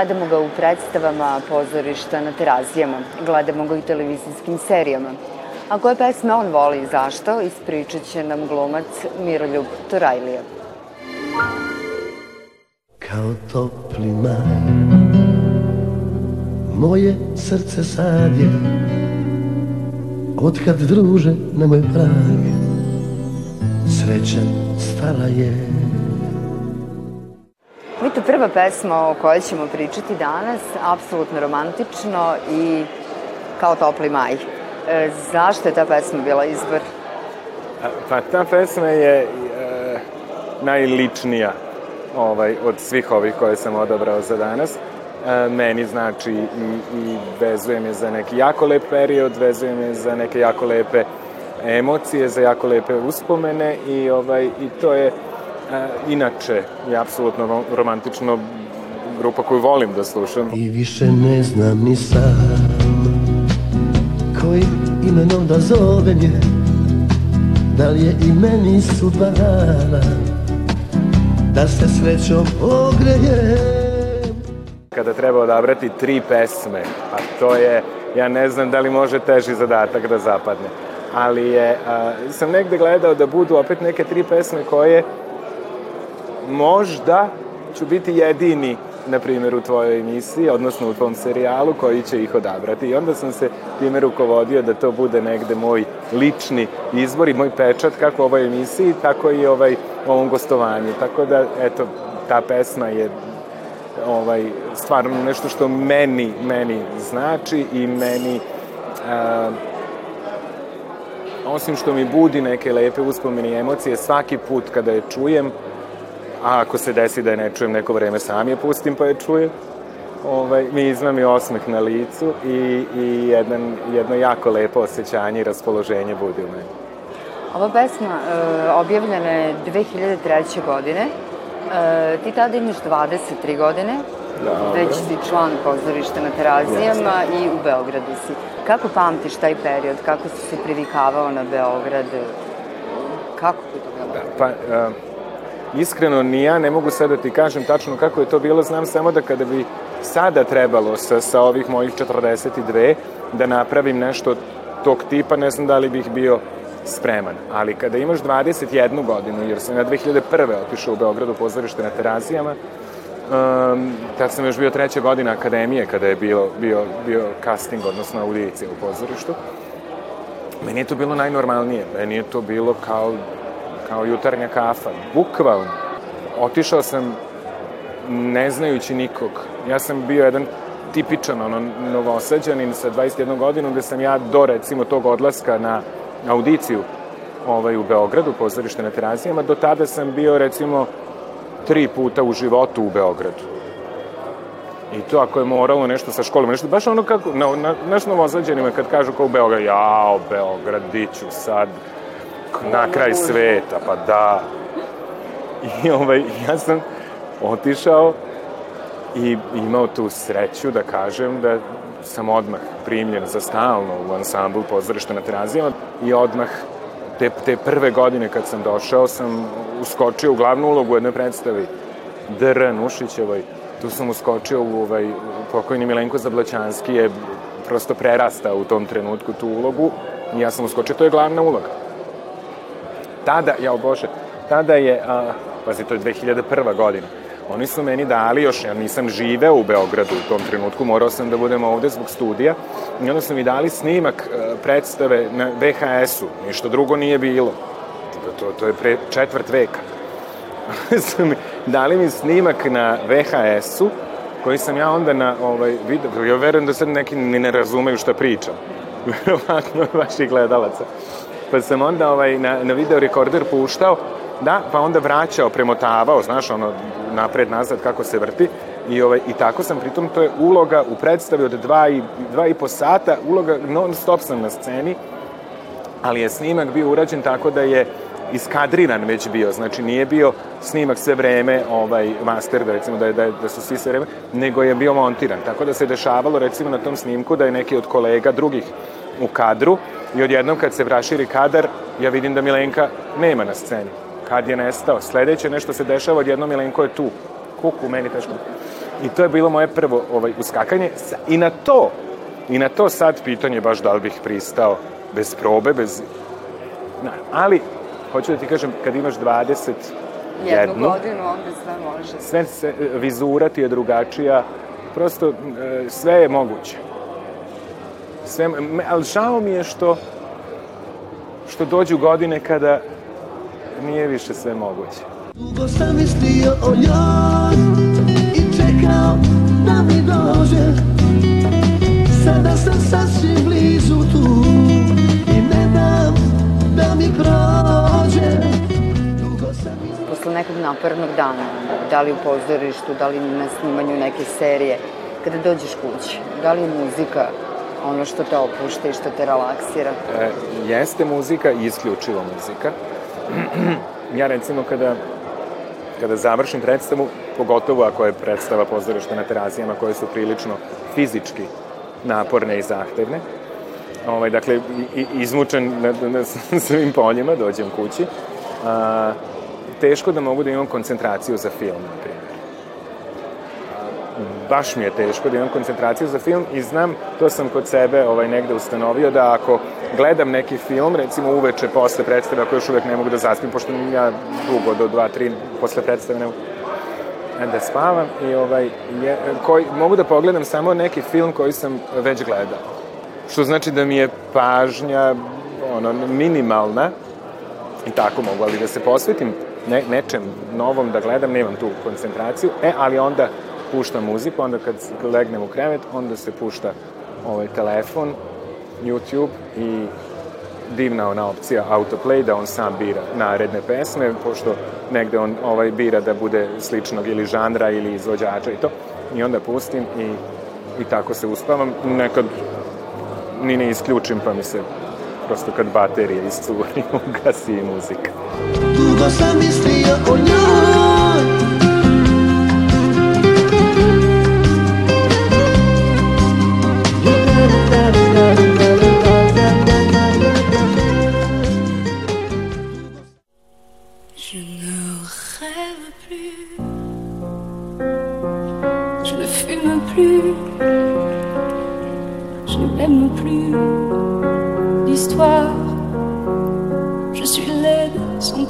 Gledamo ga u predstavama pozorišta na terazijama, gledamo ga i televizijskim serijama. A koje pesme on voli i zašto, ispričat će nam glumac Miroljub Torajlija. Kao topli maj Moje srce sad je Otkad druže na moj prag Sreća stala je to prva pesma o kojoj ćemo pričati danas, apsolutno romantično i kao topli maj. E, zašto je ta pesma bila izbor? Pa ta pesma je e, najličnija ovaj, od svih ovih koje sam odabrao za danas. E, meni znači i, i vezuje me za neki jako lep period, vezuje me za neke jako lepe emocije, za jako lepe uspomene i, ovaj, i to je inače je apsolutno romantično grupa koju volim da slušam. I više ne znam ni sam koji imenom da zovem je da li je i meni sudba dana da se srećom ogrejem kada treba odabrati tri pesme, a to je, ja ne znam da li može teži zadatak da zapadne, ali je, a, sam negde gledao da budu opet neke tri pesme koje možda ću biti jedini na primjer u tvojoj emisiji, odnosno u tvom serijalu koji će ih odabrati. I onda sam se time rukovodio da to bude negde moj lični izbor i moj pečat kako ovoj emisiji, tako i ovaj, ovom gostovanju. Tako da, eto, ta pesma je ovaj, stvarno nešto što meni, meni znači i meni a, osim što mi budi neke lepe uspomene i emocije, svaki put kada je čujem, a ako se desi da je ne čujem neko vreme, sam je pustim pa je čujem. Ovaj, mi izvam i osmeh na licu i, i jedan, jedno jako lepo osjećanje i raspoloženje budi u meni. Ova pesma e, objavljena je 2003. godine. E, ti tada imaš 23 godine, Dobre. već si član pozorišta na terazijama Jeste. i u Beogradu si. Kako pamtiš taj period? Kako si se privikavao na Beograd? Kako je to bilo? Pa, uh, iskreno ni ja ne mogu sada da ti kažem tačno kako je to bilo, znam samo da kada bi sada trebalo sa, sa ovih mojih 42 da napravim nešto tog tipa, ne znam da li bih bio spreman. Ali kada imaš 21 godinu, jer sam ja 2001. otišao u Beogradu pozorište na terazijama, um, tad sam još bio treća godina akademije kada je bio, bio, bio casting, odnosno audicija u pozorištu. Meni je to bilo najnormalnije. Meni je to bilo kao kao jutarnja kafa, bukvalno. Otišao sam ne znajući nikog. Ja sam bio jedan tipičan ono, novosađanin sa 21 godinom gde sam ja do recimo tog odlaska na audiciju ovaj, u Beogradu, pozorište na terazijama, do tada sam bio recimo tri puta u životu u Beogradu. I to ako je moralo nešto sa školom, nešto baš ono kako, na, na, naš novozađanima kad kažu kao u Beograd, jao, Beogradiću sad, na kraj sveta, pa da. I ovaj, ja sam otišao i imao tu sreću da kažem da sam odmah primljen za stalno u ansambl pozorišta na terazijama i odmah te, te prve godine kad sam došao sam uskočio u glavnu ulogu u jednoj predstavi Dr. Nušićevoj. Tu sam uskočio u ovaj, pokojni Milenko Zablaćanski je prosto prerastao u tom trenutku tu ulogu i ja sam uskočio, to je glavna uloga tada, jao Bože, tada je, a, pazi, to je 2001. godina, oni su meni dali, još ja nisam živeo u Beogradu u tom trenutku, morao sam da budem ovde zbog studija, i onda su mi dali snimak a, predstave na VHS-u, ništa drugo nije bilo. To, to je pre četvrt veka. dali mi snimak na VHS-u, koji sam ja onda na ovaj, video, ja verujem da sad neki ni ne razumeju šta pričam. Verovatno vaših gledalaca pa sam onda ovaj, na, na video rekorder puštao, da, pa onda vraćao, premotavao, znaš, ono, napred, nazad, kako se vrti, I, ovaj, I tako sam, pritom to je uloga u predstavi od dva i, dva i po sata, uloga non stop sam na sceni, ali je snimak bio urađen tako da je iskadriran već bio, znači nije bio snimak sve vreme, ovaj, master, da recimo da, je, da, je, da su svi sve vreme, nego je bio montiran, tako da se dešavalo recimo na tom snimku da je neki od kolega drugih u kadru i odjednom kad se vraširi kadar, ja vidim da Milenka nema na sceni. Kad je nestao. Sledeće nešto se dešava, odjednom Milenko je tu. Kuku, meni teško. I to je bilo moje prvo ovaj, uskakanje. I na to, i na to sad pitanje baš da li bih pristao bez probe, bez... Na, ali, hoću da ti kažem, kad imaš 20 jednu, jednu godinu, onda sve može. Sve, sve, vizura ti je drugačija, prosto e, sve je moguće. Sve, ali žao mi je što što dođu godine kada nije više sve moguće. Dugo sam mislio o njoj i čekao da mi dođe Sada sam sasvim blizu tu i ne dam da mi prođe Posle nekog napornog dana, da li u pozorištu, da li na snimanju neke serije, kada dođeš kući, da li je muzika ono što te opušta i što te relaksira? E, jeste muzika i isključivo muzika. ja recimo kada, kada završim predstavu, pogotovo ako je predstava pozorišta na terazijama koje su prilično fizički naporne i zahtevne, ovaj, dakle, izmučen na, na svim poljima, dođem kući, a, teško da mogu da imam koncentraciju za film, na primjer baš mi je teško da imam koncentraciju za film i znam, to sam kod sebe ovaj, negde ustanovio da ako gledam neki film, recimo uveče posle predstave, ako još uvek ne mogu da zaspim, pošto ja dugo, do 2-3 posle predstave ne mogu da spavam i ovaj, je, koji, mogu da pogledam samo neki film koji sam već gledao. Što znači da mi je pažnja ono, minimalna i tako mogu, ali da se posvetim ne, nečem novom da gledam, nemam tu koncentraciju, e, ali onda puštam muziku, onda kad legnem u krevet, onda se pušta ovaj telefon, YouTube i divna ona opcija autoplay, da on sam bira naredne pesme, pošto negde on ovaj bira da bude sličnog ili žanra ili izvođača i to. I onda pustim i, i tako se uspavam. Nekad ni ne isključim, pa mi se prosto kad baterije iscuri, ugasi i muzika. Dugo sam mislio o njoj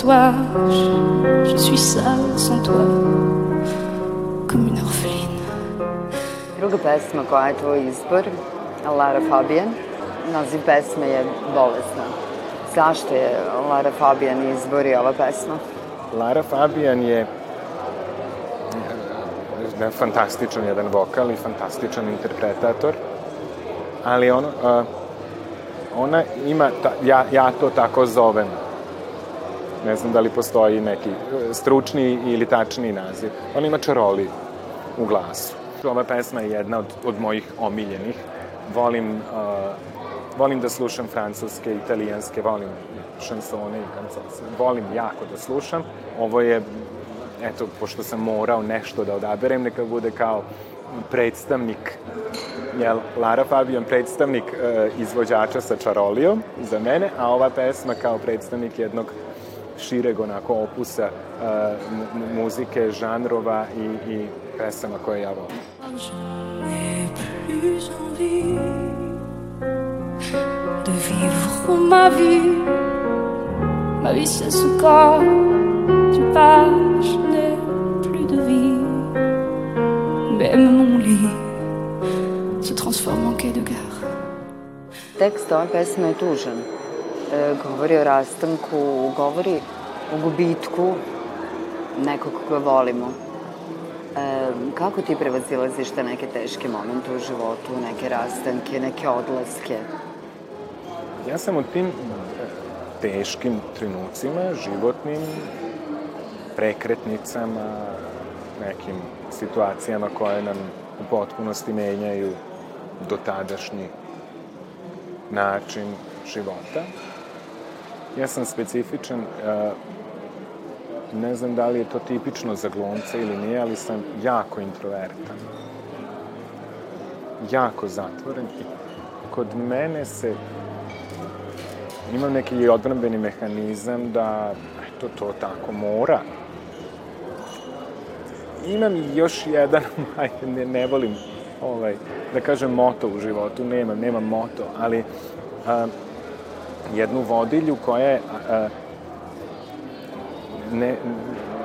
toi, je, je suis seule sans toi, comme une orpheline. Druga pesma koja je tvoj izbor, Lara Fabian, naziv pesme je Bolesna. Zašto je Lara Fabian izbor i ova pesma? Lara Fabian je ne, fantastičan jedan vokal i fantastičan interpretator, ali ono, uh, ona ima, ta, ja, ja to tako zovem, Ne znam da li postoji neki e, stručni ili tačni naziv. On ima čaroli u glasu. Ova pesma je jedna od, od mojih omiljenih. Volim, uh, volim da slušam francuske, italijanske, volim šansone i kancose. Volim jako da slušam. Ovo je, eto, pošto sam morao nešto da odaberem, neka bude kao predstavnik jel, Lara Fabian predstavnik e, izvođača sa čarolijom za mene, a ova pesma kao predstavnik jednog šireg onako opusa uh, muzike, žanrova i, i pesama koje ja volim. de vivre ma vie. Ma vie c'est ce corps, je n'ai plus de vie. Même mon lit se transforme en quai de gare. Tekst ove pesme je tužan. E, govori o rastanku, govori o gubitku nekog koga volimo. E, kako ti prevazilaziš te neke teške momente u životu, neke rastanke, neke odlaske? Ja sam u tim teškim trenucima, životnim, prekretnicama, nekim situacijama koje nam u potpunosti menjaju dotadašnji način života. Ja sam specifičan, e, ne znam da li je to tipično za glumce ili nije, ali sam jako introvertan. Jako zatvoren i kod mene se imam neki odbranbeni mehanizam da eto to tako mora. Imam još jedan, ajde, ne, ne volim, ovaj, da kažem, moto u životu, nemam, nemam moto, ali a, jednu vodilju koja je a, ne,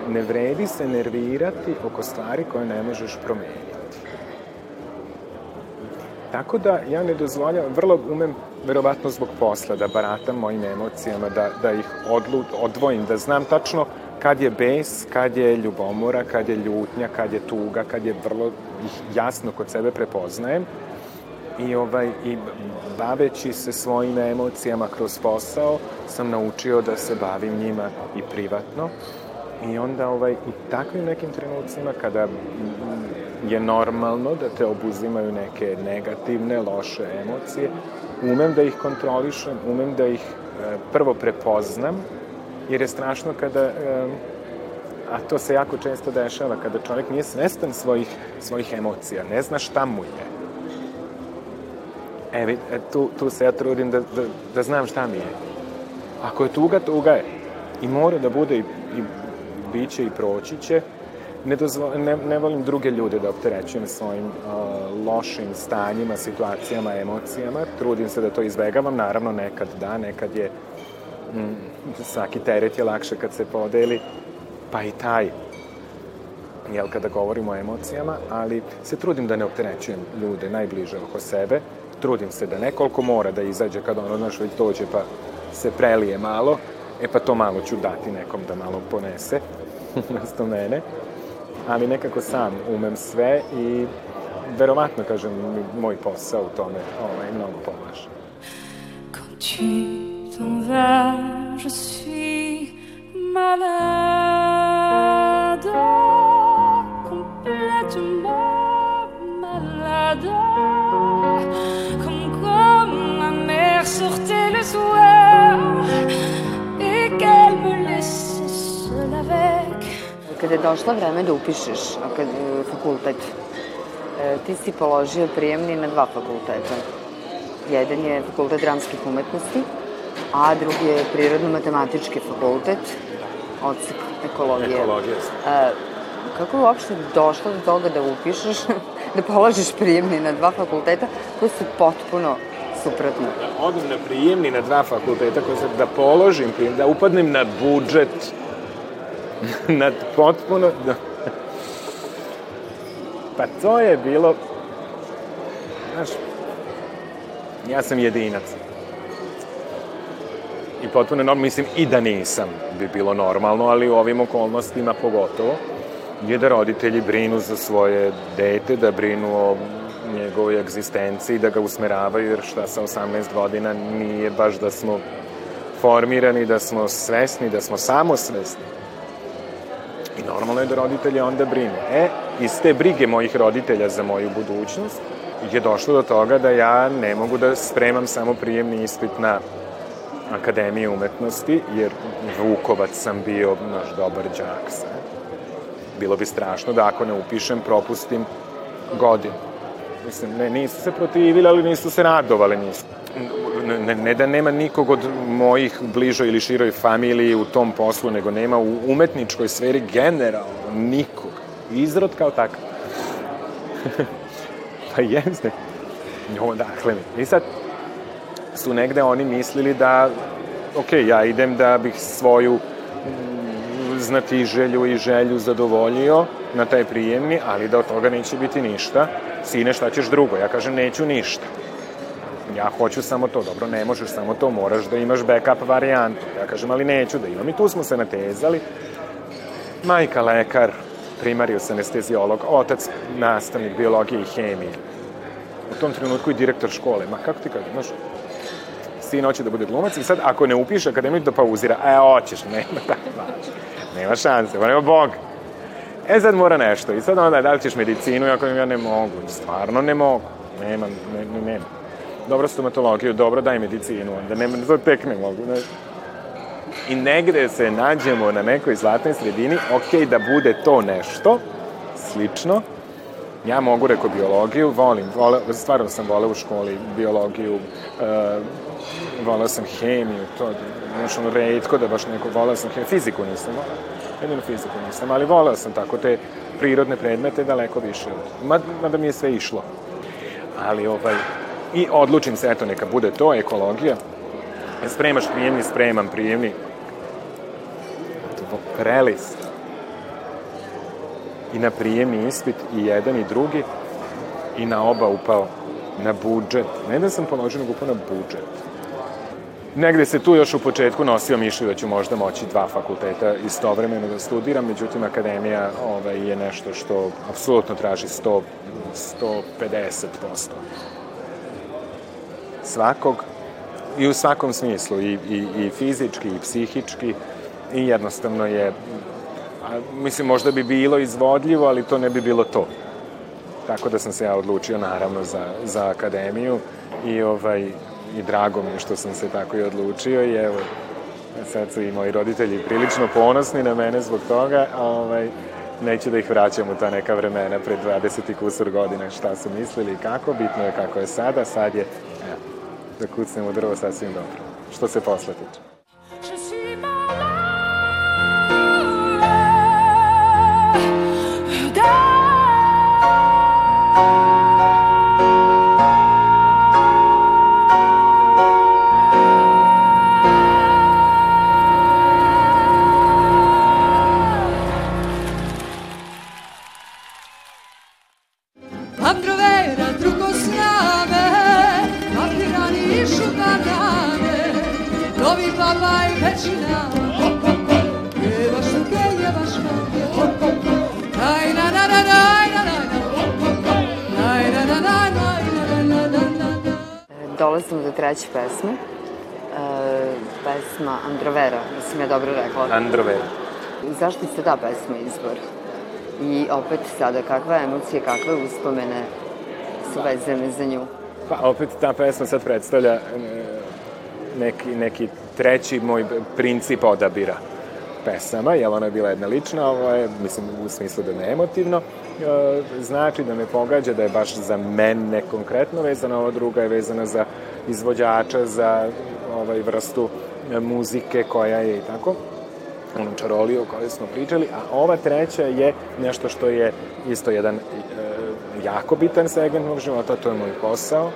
ne vredi se nervirati oko stvari koje ne možeš promeniti. Tako da ja ne dozvoljam, vrlo umem, verovatno zbog posla, da baratam mojim emocijama, da, da ih odlu, odvojim, da znam tačno kad je bes, kad je ljubomora, kad je ljutnja, kad je tuga, kad je vrlo jasno kod sebe prepoznajem i, ovaj, i baveći se svojim emocijama kroz posao sam naučio da se bavim njima i privatno. I onda ovaj, u takvim nekim trenucima kada je normalno da te obuzimaju neke negativne, loše emocije, umem da ih kontrolišem, umem da ih e, prvo prepoznam, jer je strašno kada, a to se jako često dešava, kada čovjek nije svestan svojih, svojih emocija, ne zna šta mu je. E, e tu, tu se ja trudim da, da, da znam šta mi je. Ako je tuga, tuga je. I mora da bude i, i biće i proći će, ne, dozvo, ne, ne volim druge ljude da opterećujem svojim uh, lošim stanjima, situacijama, emocijama. Trudim se da to izbegavam, naravno nekad da, nekad je mm, svaki teret je lakše kad se podeli, pa i taj jel, kada govorimo o emocijama, ali se trudim da ne opterećujem ljude najbliže oko sebe, trudim se da nekoliko mora da izađe kad ono, znaš, već dođe pa se prelije malo, e pa to malo ću dati nekom da malo ponese, mesto mene. Ali nekako sam umem sve i verovatno, kažem, moj posao u tome ovaj, mnogo pomaže. Quand t'en vas, je suis malade, complètement malade, comme quand ma mère sortait le soir et qu'elle me laissait seule avec Kada je došla vreme da upišeš e, fakultet, e, ti si položio prijemni na dva fakulteta. Jedan je fakultet dramskih umetnosti, a drugi je prirodno-matematički fakultet, odsek ekologije. Ekologija. E, kako je uopšte došlo do toga da upišeš, da položiš prijemni na dva fakulteta koji su potpuno suprotno? Da odem na prijemni na dva fakulteta, koji se, da položim prijem, da upadnem na budžet na potpuno... Da. Pa to je bilo... Znaš, ja sam jedinac. I potpuno normalno, mislim i da nisam bi bilo normalno, ali u ovim okolnostima pogotovo, je da roditelji brinu za svoje dete, da brinu o njegovoj egzistenciji, da ga usmeravaju, jer šta sa 18 godina nije baš da smo formirani, da smo svesni, da smo samosvesni. I normalno je da roditelji onda brinu. E, iz te brige mojih roditelja za moju budućnost je došlo do toga da ja ne mogu da spremam samo prijemni ispit na Akademije umetnosti, jer Vukovac sam bio naš dobar džak. Sve. Bilo bi strašno da ako ne upišem, propustim godinu. Mislim, ne, nisu se protivili, ali nisu se radovali, nisu ne, ne da nema nikog od mojih bližoj ili široj familiji u tom poslu, nego nema u umetničkoj sferi generalno nikog. Izrod kao takav. pa jeste. No, dakle, i sad su negde oni mislili da, ok, ja idem da bih svoju mm, znati želju i želju zadovoljio na taj prijemni, ali da od toga neće biti ništa. Sine, šta ćeš drugo? Ja kažem, neću ništa ja hoću samo to, dobro, ne možeš samo to, moraš da imaš backup varijantu. Ja kažem, ali neću da imam. I tu smo se natezali. Majka lekar, primarius anestezijolog, otac nastavnik biologije i hemije. U tom trenutku i direktor škole. Ma kako ti kažeš, znaš, sin hoće da bude glumac i sad ako ne upiše akademiju da pauzira, e, hoćeš, nema tako, nema šanse, pa nema Bog. E sad mora nešto. I sad onda da li ćeš medicinu, ako ja ne mogu, stvarno ne mogu, nema, ne, ne, nema dobro stomatologiju, dobro daj medicinu, onda nema, to tek ne mogu, ne. I negde se nađemo na nekoj zlatnoj sredini, ok, da bude to nešto, slično, ja mogu reko biologiju, volim, vole, stvarno sam voleo u školi biologiju, uh, voleo sam hemiju, to, znaš, ono, redko da baš neko, voleo sam hemiju, fiziku nisam voleo jedino fiziku nisam, ali voleo sam tako te prirodne predmete daleko više. Mada mi je sve išlo. Ali ovaj, i odlučim se, eto, neka bude to, ekologija. Spremaš prijemni, spremam prijemni. Prelist. I na prijemni ispit, i jedan i drugi, i na oba upao na budžet. Ne da sam položio, nego upao na budžet. Negde se tu još u početku nosio mišlju da ću možda moći dva fakulteta istovremeno da studiram, međutim akademija ovaj, je nešto što apsolutno traži 100, 150% svakog i u svakom smislu, i, i, i fizički, i psihički, i jednostavno je, a, mislim, možda bi bilo izvodljivo, ali to ne bi bilo to. Tako da sam se ja odlučio, naravno, za, za akademiju i, ovaj, i drago mi je što sam se tako i odlučio i evo, sad su i moji roditelji prilično ponosni na mene zbog toga, ovaj, neću da ih vraćam u ta neka vremena pred 20 i kusur godina šta su mislili i kako, bitno je kako je sada, sad je da kucnemo drvo sasvim dobro. Što se posle tiče. Dolazimo do treće pesme. E, pesma Androvera, mislim ja dobro rekla. Androvera. Zašto se ta pesma izbor? I opet sada, kakve emocije, kakve uspomene su vezane za nju? Pa opet ta pesma sad predstavlja e, neki, neki treći moj princip odabira pesama, jer ona je bila jedna lična, ovo je, mislim, u smislu da ne emotivno, e, znači da me pogađa da je baš za mene konkretno vezana, ova druga je vezana za izvođača, za ovaj vrstu muzike koja je i tako, onu čaroliju o kojoj smo pričali, a ova treća je nešto što je isto jedan e, jako bitan segment mog života, to je moj posao,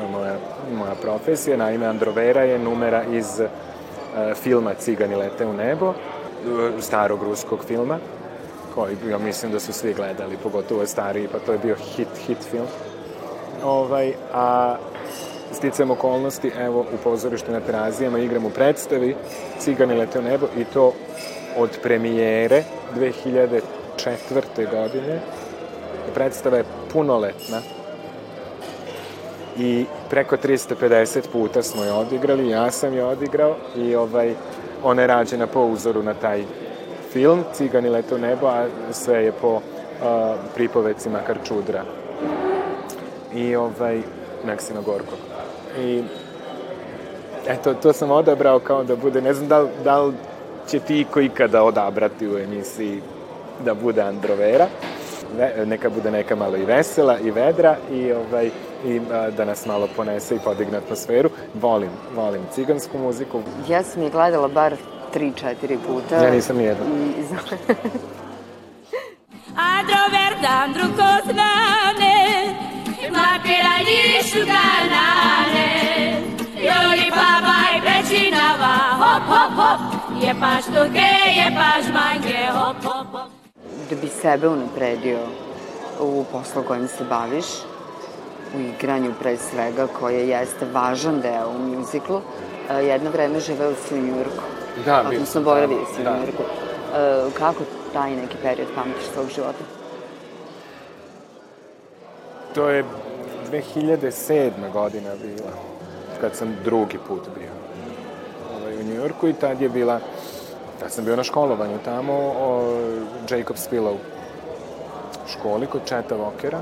je moja, moja profesija, naime Androvera je numera iz e, filma Cigani lete u nebo, e, starog ruskog filma, koji ja mislim da su svi gledali, pogotovo stariji, pa to je bio hit, hit film. Ovaj, a sticam okolnosti, evo, u pozorištu na Terazijama igram u predstavi Cigani lete u nebo i to od premijere 2004. godine. Predstava je punoletna i preko 350 puta smo je odigrali, ja sam je odigrao i ovaj, ona je rađena po uzoru na taj film Cigani lete u nebo, a sve je po uh, pripovecima Karčudra i ovaj, Maksima Gorkog. I eto, to sam odabrao kao da bude, ne znam da, da li će ti ko ikada odabrati u emisiji da bude Androvera, ne, neka bude neka malo i vesela i vedra i ovaj i a, da nas malo ponese i podigne atmosferu. Volim, volim cigansku muziku. Ja sam je gledala bar 3-4 puta. Ja nisam nijedna. I, Androver d'andru koznane, mapira nišu kanane, joli pavaj prečinava, hop, hop, hop, je paš tuke, je paš manjke, hop, hop, hop. Da bi sebe unapredio u poslu kojim se baviš, u igranju pre svega, koje jeste važan deo u mjuziklu, jedno vreme živeo si u Njurku. Da, Odnosno, boravio si u Njurku. Kako taj neki period pamtiš svog života? To je 2007. godina bila, kad sam drugi put bio ovaj, u Njujorku i tad je bila, tad sam bio na školovanju tamo, o Jacob's Pillow školi kod Četa Vokera,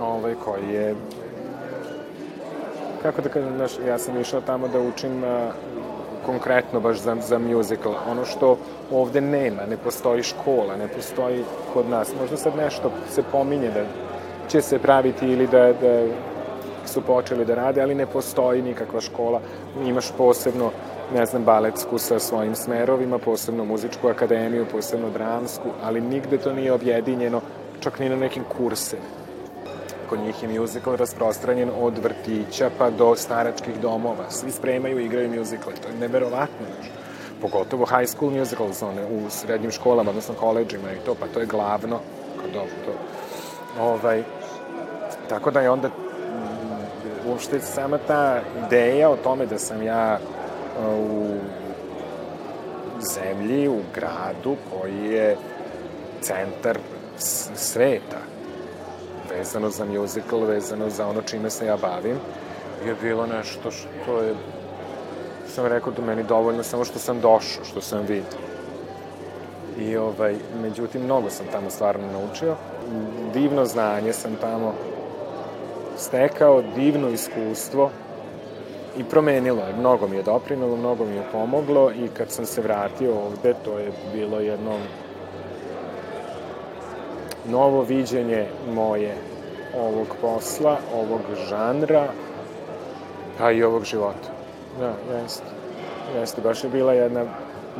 ovaj, koji je kako da kažem, znaš, ja sam išao tamo da učim a, konkretno baš za, za musical. Ono što ovde nema, ne postoji škola, ne postoji kod nas. Možda sad nešto se pominje da će se praviti ili da, da su počeli da rade, ali ne postoji nikakva škola. Imaš posebno ne znam, baletsku sa svojim smerovima, posebno muzičku akademiju, posebno dramsku, ali nigde to nije objedinjeno, čak ni na nekim kursima. Kod njih je musical rasprostranjen od vrtića pa do staračkih domova. Svi spremaju i igraju musicale. To je neverovatno nešto. Pogotovo high school musicals, one u srednjim školama, odnosno koleđima i to, pa to je glavno. Kod ovo, to. Ovaj, tako da je onda uopšte sama ta ideja o tome da sam ja u zemlji, u gradu koji je centar sveta, vezano za musical, vezano za ono čime se ja bavim, je bilo nešto što je, sam rekao da meni dovoljno samo što sam došao, što sam vidio. I ovaj, međutim, mnogo sam tamo stvarno naučio. Divno znanje sam tamo stekao, divno iskustvo i promenilo je. Mnogo mi je doprinalo, mnogo mi je pomoglo i kad sam se vratio ovde, to je bilo jedno novo viđenje moje ovog posla, ovog žanra, pa i ovog života. Da, jeste. Jeste, baš je bila jedna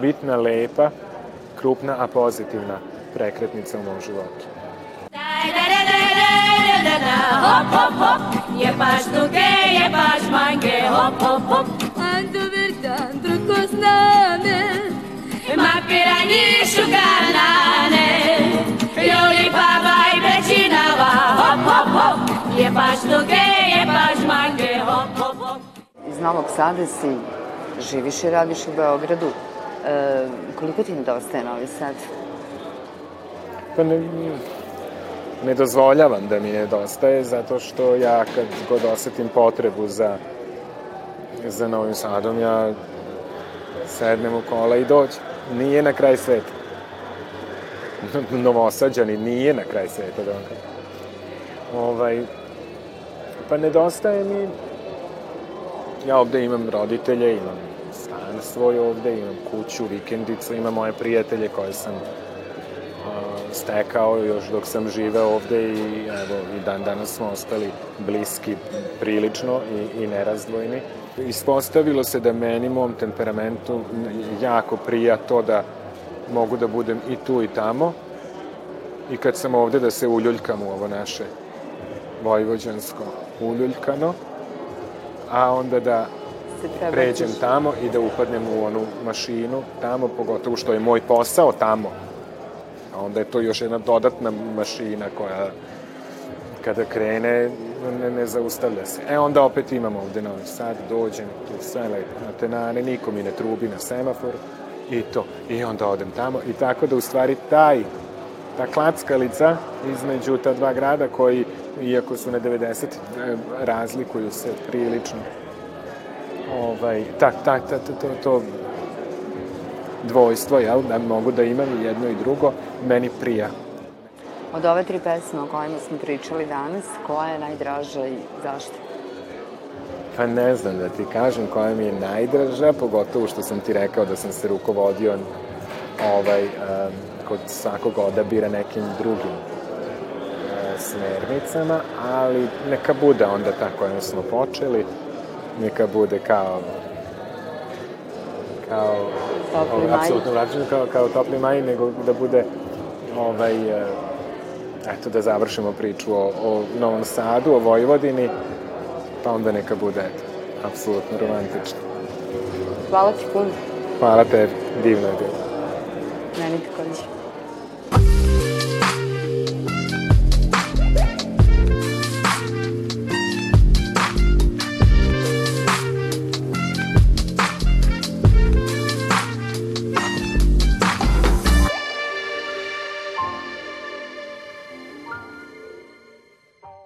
bitna, lepa, krupna, a pozitivna prekretnica u mom životu. Hop, hop, hop, je baš duge, je baš mange, hop, hop, hop. Ando verdan, drugo znane, ma pirani šuganane, Joli baba i bečinava, hop, hop, hop, je baš duge, je baš mange, hop, hop, hop. Iz Novog Sada si živiš i radiš u Beogradu. E, koliko ti nedostaje Novi Sad? Pa ne, ne dozvoljavam da mi nedostaje, zato što ja kad god osetim potrebu za, za Novim Sadom, ja sednem u kola i dođem. Nije na kraj sveta. Novosađani nije na kraj sveta, da vam. Ovaj, pa nedostaje mi... Ja ovde imam roditelje, imam stan svoj ovde, imam kuću, vikendicu, imam moje prijatelje koje sam stekao još dok sam živeo ovde i evo i dan danas smo ostali bliski prilično i, i nerazdvojni. Ispostavilo se da meni, mom temperamentu, jako prija to da mogu da budem i tu i tamo. I kad sam ovde da se uljuljkam u ovo naše vojvođansko uljuljkano, a onda da pređem tamo i da upadnem u onu mašinu tamo, pogotovo što je moj posao tamo, A onda je to još jedna dodatna mašina koja kada krene ne, ne zaustavlja se. E onda opet imamo ovde Novi Sad, dođem tu sve lepo na tenane, niko mi ne trubi na semafor i to. I onda odem tamo i tako da u stvari taj ta klackalica između ta dva grada koji, iako su na 90, e, razlikuju se prilično. Ovaj, ta, ta, ta, to, to, to dvojstvo, jel, da mogu da imam i jedno i drugo, meni prija. Od ove tri pesme o kojima smo pričali danas, koja je najdraža i zašto? Pa ne znam da ti kažem koja mi je najdraža, pogotovo što sam ti rekao da sam se rukovodio ovaj, um, kod svakog odabira nekim drugim uh, smernicama, ali neka bude onda ta kojom smo počeli, neka bude kao kao topli maj. Apsolutno vraćanje kao, kao topli maj, nego da bude ovaj, e, eto da završimo priču o, o Novom Sadu, o Vojvodini, pa onda neka bude, eto, apsolutno romantično. Hvala ti puno. Hvala tebi, divno je bilo. Meni takođe.